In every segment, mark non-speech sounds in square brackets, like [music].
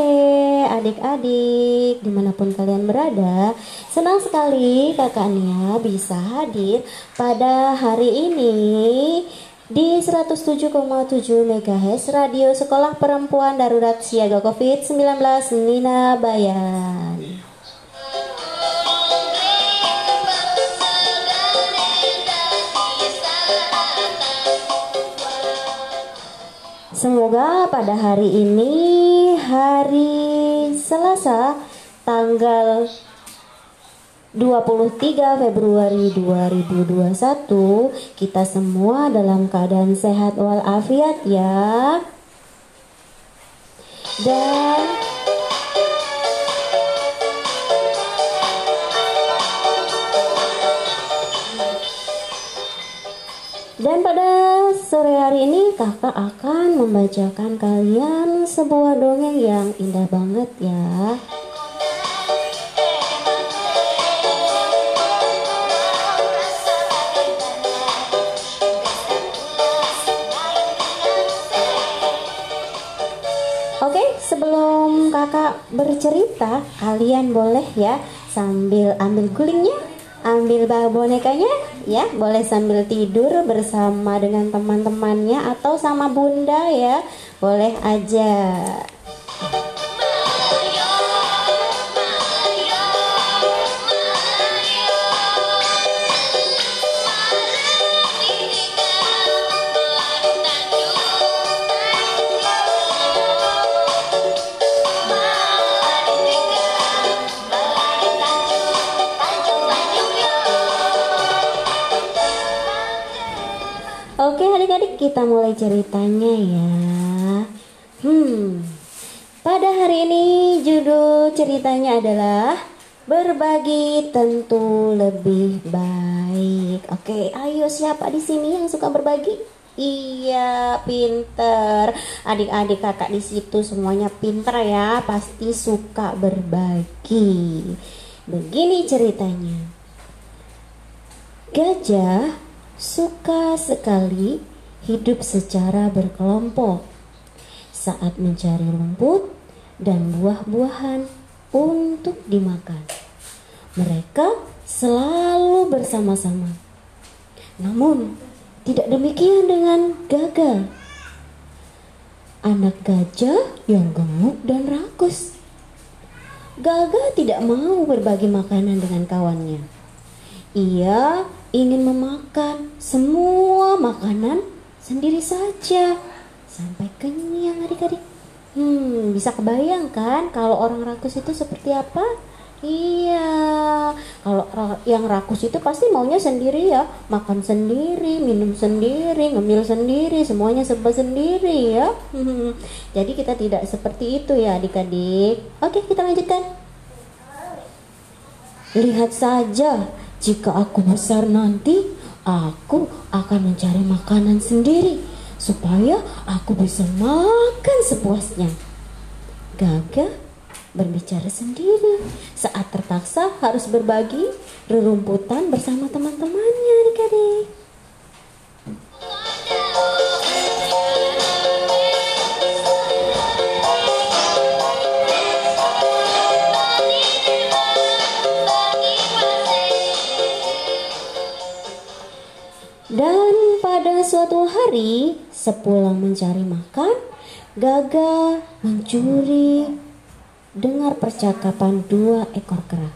sore adik-adik Di mana pun kalian berada Senang sekali kakak Nia bisa hadir pada hari ini Di 107,7 MHz Radio Sekolah Perempuan Darurat Siaga COVID-19 Nina Bayan Semoga pada hari ini hari Selasa tanggal 23 Februari 2021 kita semua dalam keadaan sehat walafiat ya. Dan Dan pada sore hari ini kakak akan membacakan kalian sebuah dongeng yang indah banget ya. Oke, sebelum kakak bercerita, kalian boleh ya sambil ambil gulingnya, ambil bonekanya, ya boleh sambil tidur bersama dengan teman-temannya atau sama bunda ya, boleh aja. Kita mulai ceritanya ya. Hmm, pada hari ini judul ceritanya adalah berbagi tentu lebih baik. Oke, ayo siapa di sini yang suka berbagi? Iya, pinter. Adik-adik kakak di situ semuanya pinter ya, pasti suka berbagi. Begini ceritanya. Gajah suka sekali hidup secara berkelompok saat mencari rumput dan buah-buahan untuk dimakan. Mereka selalu bersama-sama. Namun, tidak demikian dengan gagal. Anak gajah yang gemuk dan rakus. Gagal tidak mau berbagi makanan dengan kawannya. Ia ingin memakan semua makanan sendiri saja sampai kenyang adik-adik. Hmm, bisa kebayangkan kalau orang rakus itu seperti apa? Iya, kalau yang rakus itu pasti maunya sendiri ya, makan sendiri, minum sendiri, ngemil sendiri, semuanya serba sendiri ya. [laughs] Jadi kita tidak seperti itu ya adik-adik. Oke, kita lanjutkan. Lihat saja, jika aku besar nanti, aku akan mencari makanan sendiri supaya aku bisa makan sepuasnya. Gagah berbicara sendiri saat terpaksa harus berbagi rerumputan bersama teman-temannya adik-adik. Hari, sepulang mencari makan, Gaga mencuri dengar percakapan dua ekor kera.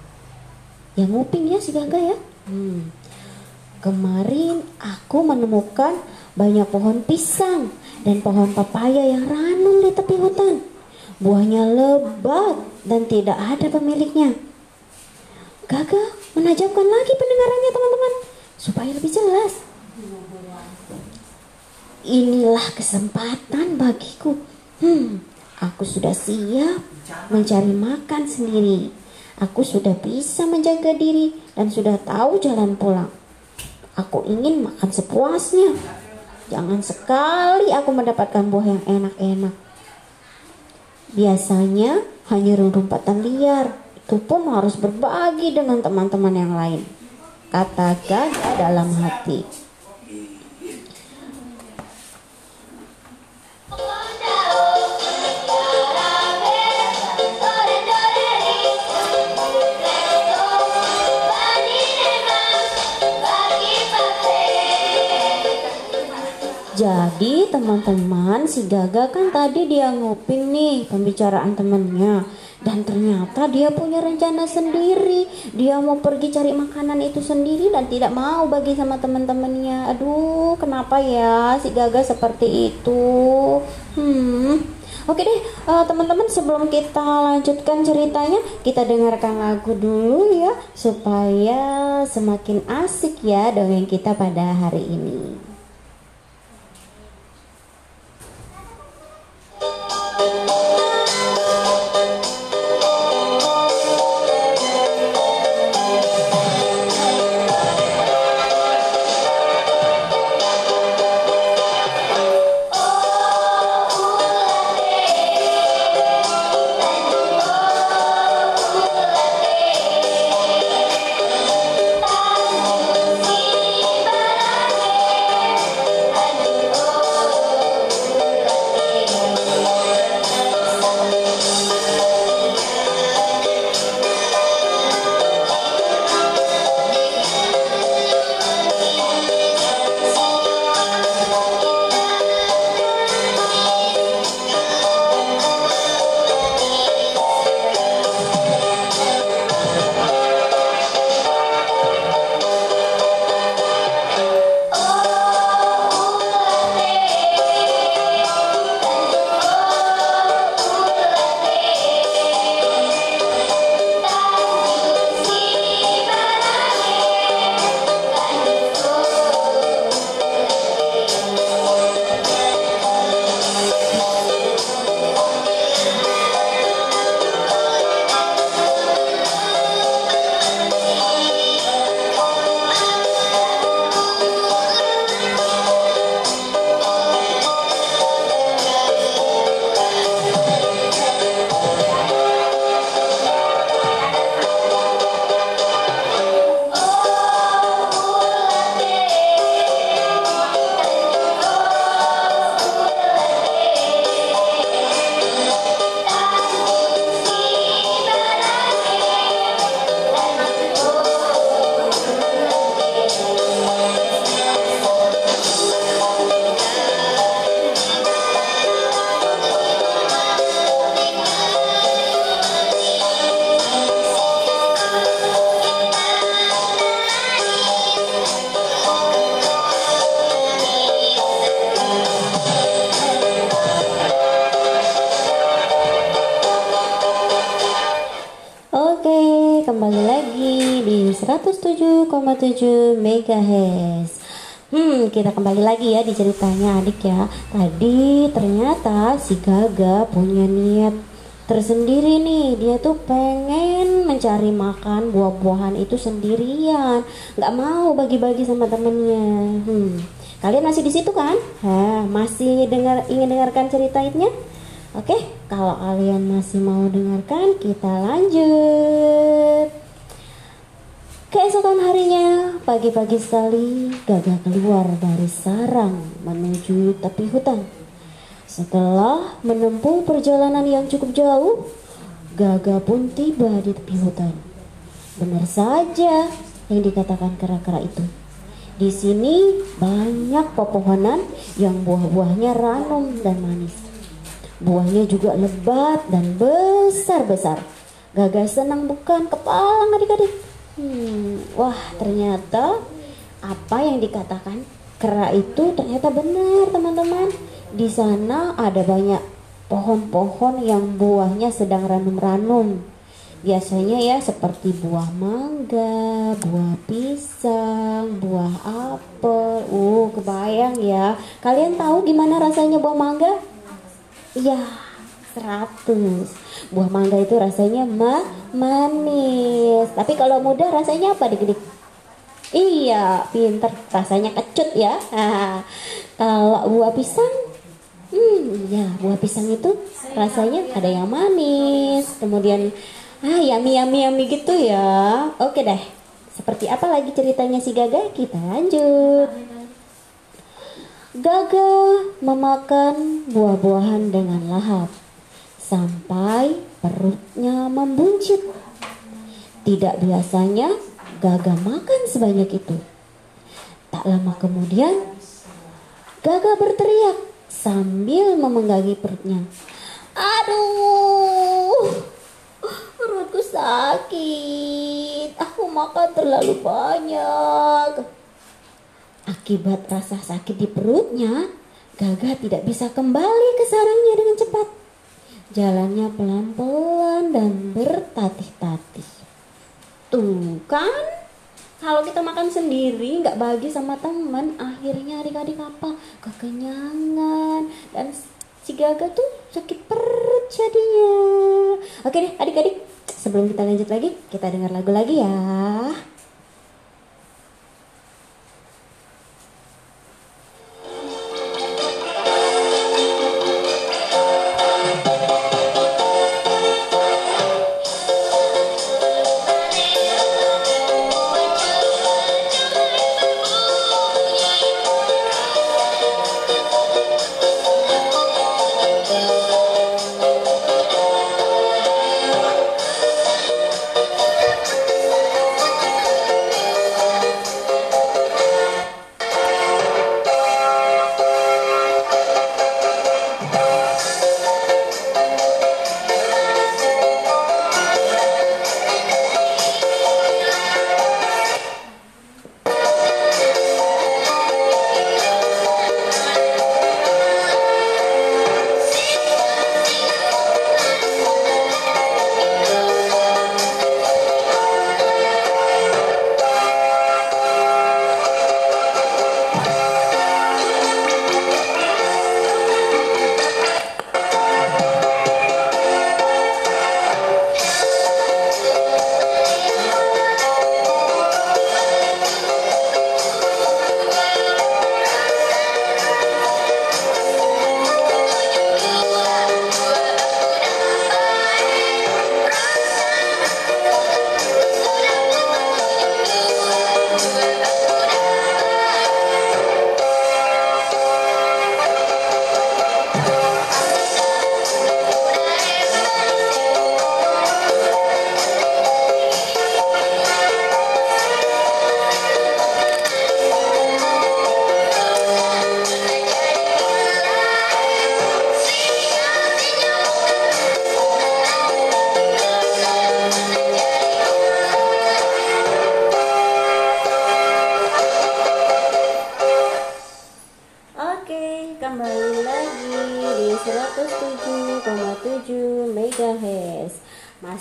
Yang nguping ya si Gaga ya. Hmm. Kemarin aku menemukan banyak pohon pisang dan pohon pepaya yang ranum di tepi hutan. Buahnya lebat dan tidak ada pemiliknya. Gaga menajamkan lagi pendengarannya teman-teman supaya lebih jelas. Inilah kesempatan bagiku. Hmm, aku sudah siap mencari makan sendiri. Aku sudah bisa menjaga diri dan sudah tahu jalan pulang. Aku ingin makan sepuasnya. Jangan sekali aku mendapatkan buah yang enak-enak. Biasanya hanya rumpatan liar. Itu pun harus berbagi dengan teman-teman yang lain. Kata Gaga dalam hati. Jadi teman-teman si Gaga kan tadi dia nguping nih pembicaraan temennya. Dan ternyata dia punya rencana sendiri. Dia mau pergi cari makanan itu sendiri dan tidak mau bagi sama teman-temannya. Aduh kenapa ya si Gaga seperti itu? Hmm. Oke deh, uh, teman-teman sebelum kita lanjutkan ceritanya, kita dengarkan lagu dulu ya supaya semakin asik ya dongeng kita pada hari ini. Kembali 107,7 MHz. Hmm, kita kembali lagi ya di ceritanya adik ya. Tadi ternyata si Gaga punya niat tersendiri nih. Dia tuh pengen mencari makan buah-buahan itu sendirian. Nggak mau bagi-bagi sama temennya. Hmm. Kalian masih di situ kan? Hah, masih dengar ingin dengarkan ceritanya? Oke, kalau kalian masih mau dengarkan, kita lanjut. Keesokan harinya, pagi-pagi sekali, Gaga keluar dari sarang menuju tepi hutan. Setelah menempuh perjalanan yang cukup jauh, Gaga pun tiba di tepi hutan. Benar saja yang dikatakan kera-kera itu. Di sini banyak pepohonan yang buah-buahnya ranum dan manis. Buahnya juga lebat dan besar-besar. Gagas senang bukan kepala adik-adik. Hmm, wah ternyata apa yang dikatakan kera itu ternyata benar teman-teman. Di sana ada banyak pohon-pohon yang buahnya sedang ranum-ranum. Biasanya ya seperti buah mangga, buah pisang, buah apel. Uh, kebayang ya. Kalian tahu gimana rasanya buah mangga? Iya, 100. Buah mangga itu rasanya ma manis. Tapi kalau muda rasanya apa dik-dik? Iya, pinter. Rasanya kecut ya. kalau buah pisang, hmm, ya buah pisang itu rasanya ada yang manis. Kemudian, ah, yummy yummy yummy gitu ya. Oke deh. Seperti apa lagi ceritanya si Gaga? Kita lanjut. Gaga memakan buah-buahan dengan lahap sampai perutnya membuncit. Tidak biasanya Gaga makan sebanyak itu. Tak lama kemudian, Gaga berteriak sambil memenggangi perutnya. Aduh, perutku sakit. Aku makan terlalu banyak. Akibat rasa sakit di perutnya, Gaga tidak bisa kembali ke sarangnya dengan cepat. Jalannya pelan-pelan dan bertatih-tatih. Tuh kan, kalau kita makan sendiri nggak bagi sama teman, akhirnya adik-adik apa? Kekenyangan dan si Gaga tuh sakit perut jadinya. Oke deh, adik-adik, sebelum kita lanjut lagi, kita dengar lagu lagi ya.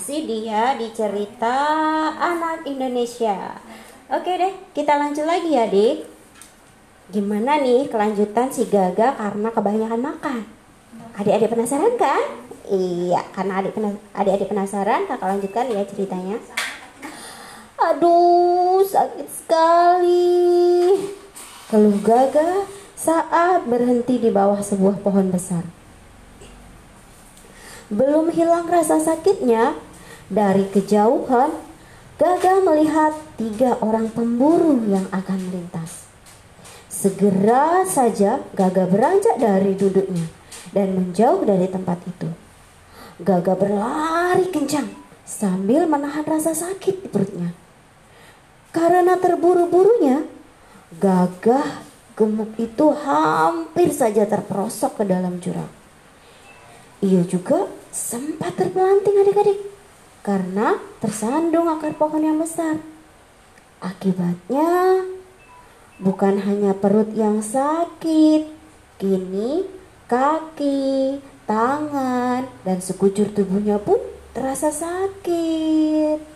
Masih dia di cerita anak Indonesia. Oke deh, kita lanjut lagi ya, Dik. Gimana nih kelanjutan si Gaga karena kebanyakan makan? Adik-adik penasaran kan? Iya, karena adik adik-adik penasaran, kakak lanjutkan ya ceritanya. Aduh, sakit sekali. Keluh Gaga saat berhenti di bawah sebuah pohon besar. Belum hilang rasa sakitnya, dari kejauhan Gaga melihat tiga orang pemburu yang akan melintas. Segera saja Gaga beranjak dari duduknya dan menjauh dari tempat itu. Gaga berlari kencang sambil menahan rasa sakit di perutnya. Karena terburu-burunya, Gagah gemuk itu hampir saja terperosok ke dalam jurang. Ia juga sempat terpelanting adik-adik karena tersandung akar pohon yang besar. Akibatnya bukan hanya perut yang sakit, kini kaki, tangan, dan sekujur tubuhnya pun terasa sakit.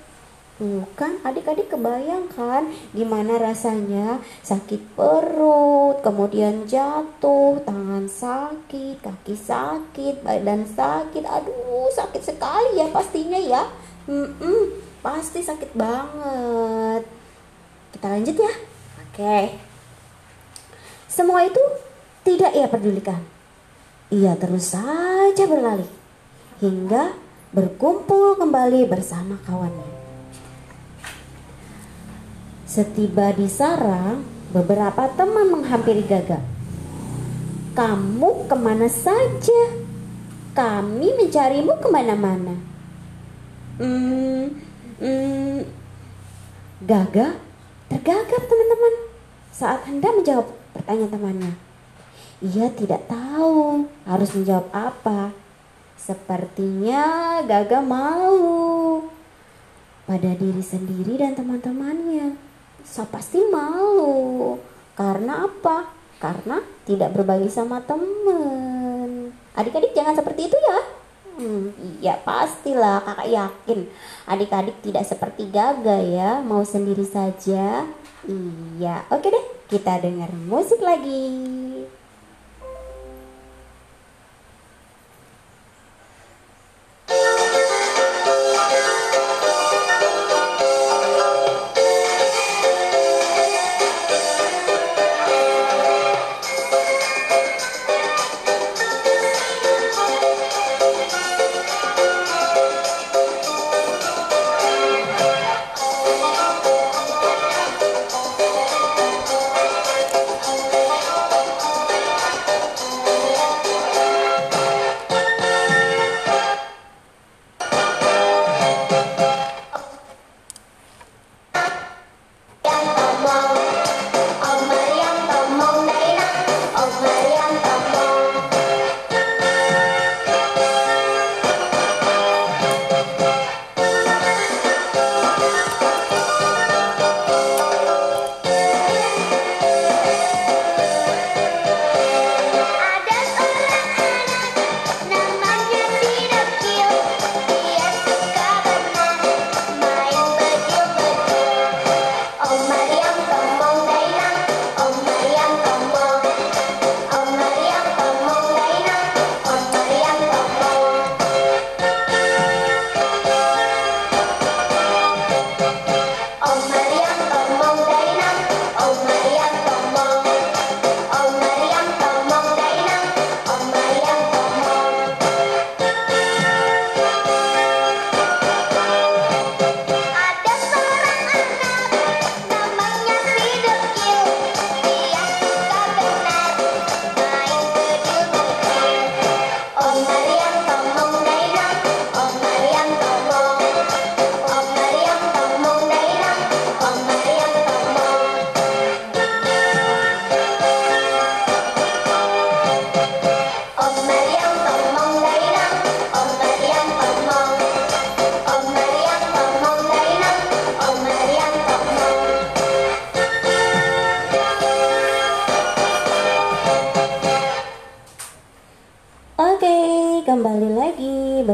Bukan adik-adik kebayangkan gimana rasanya sakit perut, kemudian jatuh, tangan sakit, kaki sakit, badan sakit. Aduh, sakit sekali ya pastinya ya. Mm-mm, pasti sakit banget. Kita lanjut ya. Oke. Semua itu tidak ia pedulikan. Ia terus saja berlari hingga berkumpul kembali bersama kawannya. Setiba di sarang, beberapa teman menghampiri Gaga. Kamu ke mana saja? Kami mencarimu ke mana-mana. Hmm, hmm, Gaga tergagap teman-teman saat hendak menjawab pertanyaan temannya. Ia tidak tahu harus menjawab apa. Sepertinya Gaga malu pada diri sendiri dan teman-temannya. So pasti malu. Karena apa? Karena tidak berbagi sama teman. Adik-adik jangan seperti itu ya. Hmm, iya pastilah kakak yakin adik-adik tidak seperti Gaga ya mau sendiri saja iya oke deh kita dengar musik lagi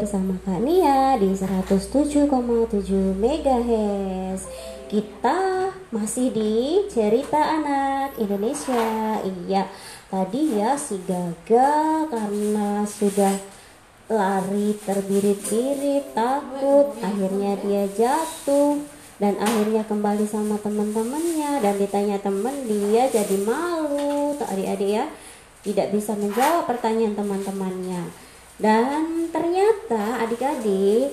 bersama Kak Nia di 107,7 MHz. Kita masih di cerita anak Indonesia. Iya, tadi ya si Gaga karena sudah lari terbirit-birit takut, akhirnya dia jatuh dan akhirnya kembali sama teman-temannya dan ditanya teman dia jadi malu adik-adik ya tidak bisa menjawab pertanyaan teman-temannya dan ternyata adik-adik,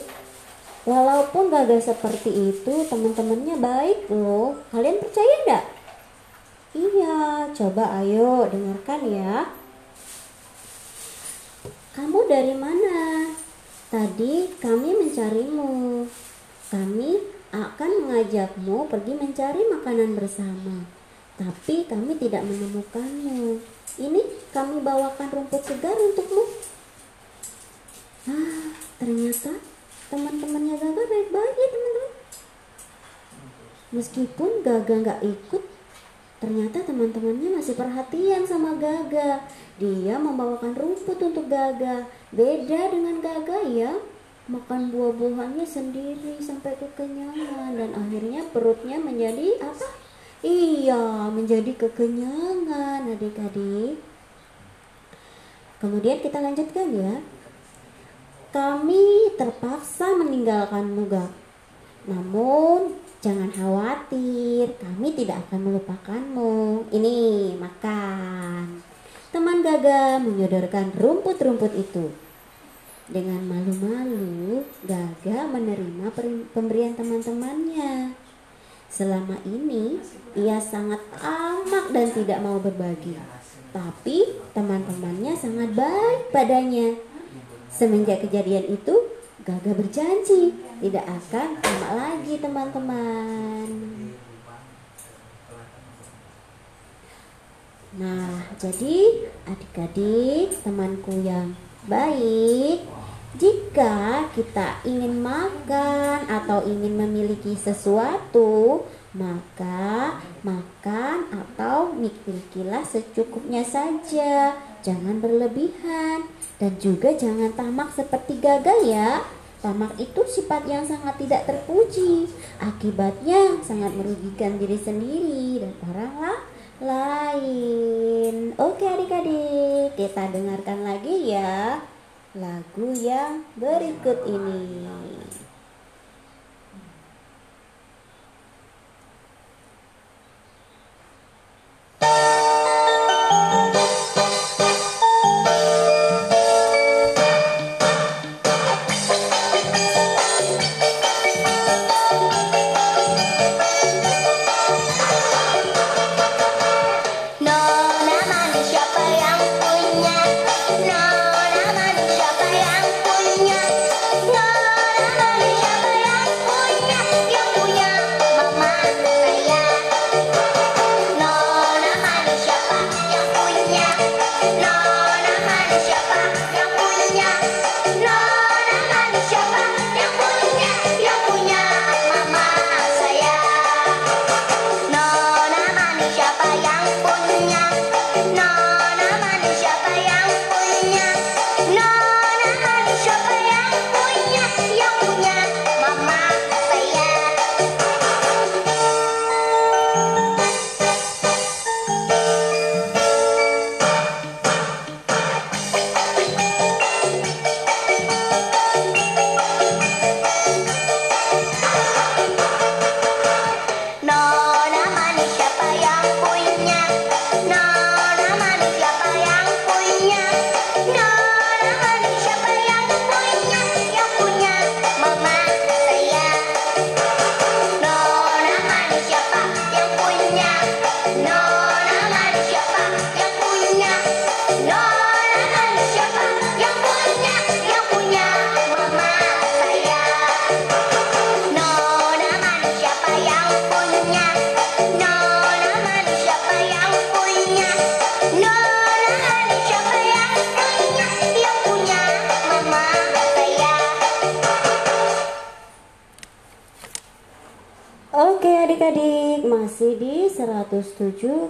walaupun gagal seperti itu, teman-temannya baik loh. Kalian percaya enggak? Iya, coba ayo dengarkan ya. Kamu dari mana? Tadi kami mencarimu. Kami akan mengajakmu pergi mencari makanan bersama. Tapi kami tidak menemukanmu. Ini kami bawakan rumput segar untukmu. Ah, ternyata teman-temannya Gaga baik-baik ya teman-teman. Meskipun Gaga nggak ikut, ternyata teman-temannya masih perhatian sama Gaga. Dia membawakan rumput untuk Gaga. Beda dengan Gaga ya, makan buah-buahannya sendiri sampai kekenyangan dan akhirnya perutnya menjadi apa? Iya, menjadi kekenyangan adik-adik. Kemudian kita lanjutkan ya. Kami terpaksa meninggalkan Muga. Namun, jangan khawatir, kami tidak akan melupakanmu. Ini, makan. Teman Gaga menyodorkan rumput-rumput itu. Dengan malu-malu, Gaga menerima pemberian teman-temannya. Selama ini, ia sangat amak dan tidak mau berbagi. Tapi teman-temannya sangat baik padanya Semenjak kejadian itu, Gaga berjanji tidak akan sama lagi teman-teman. Nah, jadi adik-adik, temanku yang baik, jika kita ingin makan atau ingin memiliki sesuatu, maka makan atau milikilah secukupnya saja. Jangan berlebihan dan juga jangan tamak seperti gagah ya. Tamak itu sifat yang sangat tidak terpuji. Akibatnya sangat merugikan diri sendiri dan orang lain. Oke adik-adik, kita dengarkan lagi ya lagu yang berikut ini.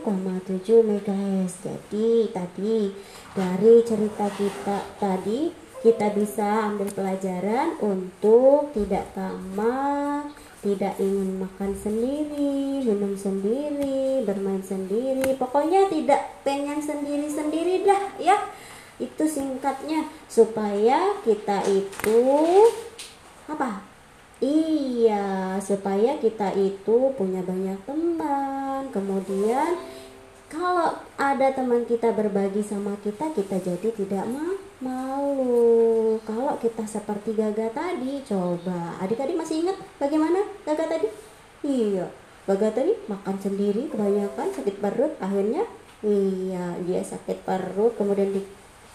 MHz jadi tadi dari cerita kita tadi kita bisa ambil pelajaran untuk tidak tamak tidak ingin makan sendiri minum sendiri bermain sendiri. Pokoknya tidak pengen sendiri-sendiri dah ya. Itu singkatnya. Supaya kita itu apa Iya, supaya kita itu punya banyak teman. Kemudian kalau ada teman kita berbagi sama kita, kita jadi tidak ma malu. Kalau kita seperti Gaga tadi, coba. Adik-adik masih ingat bagaimana Gaga tadi? Iya, Gaga tadi makan sendiri kebanyakan sakit perut, akhirnya iya dia sakit perut, kemudian di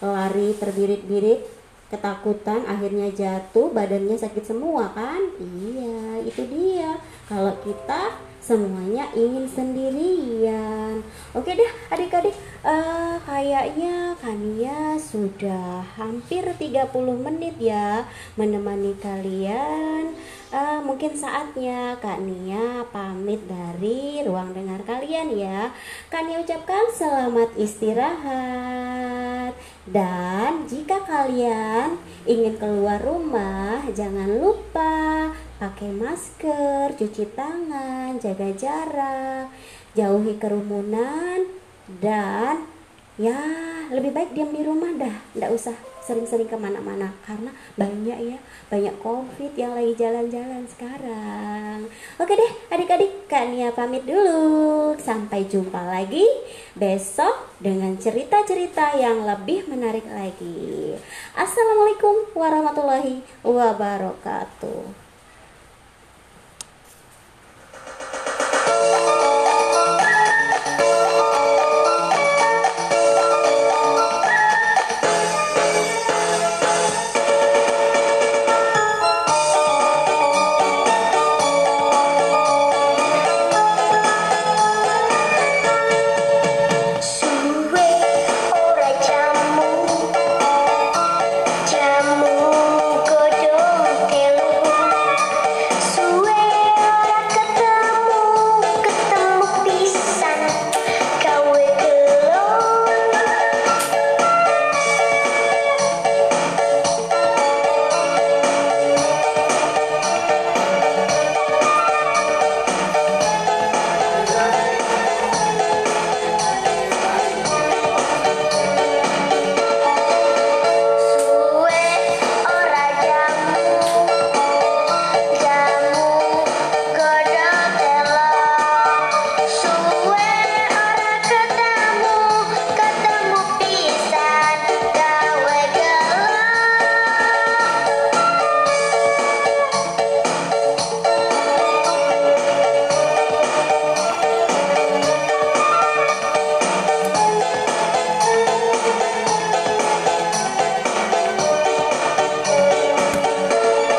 lari terbirit-birit ketakutan akhirnya jatuh badannya sakit semua kan? Iya itu dia. Kalau kita semuanya ingin sendirian. Oke deh adik-adik uh, kayaknya Kania sudah hampir 30 menit ya menemani kalian. Uh, mungkin saatnya Kak Nia pamit dari ruang dengar kalian ya. Kania ucapkan selamat istirahat. Dan jika kalian ingin keluar rumah, jangan lupa pakai masker, cuci tangan, jaga jarak, jauhi kerumunan, dan ya lebih baik diam di rumah dah, tidak usah sering-sering ke mana-mana karena banyak ya banyak covid yang lagi jalan-jalan sekarang. Oke deh adik-adik Kania pamit dulu. Sampai jumpa lagi besok dengan cerita-cerita yang lebih menarik lagi. Assalamualaikum warahmatullahi wabarakatuh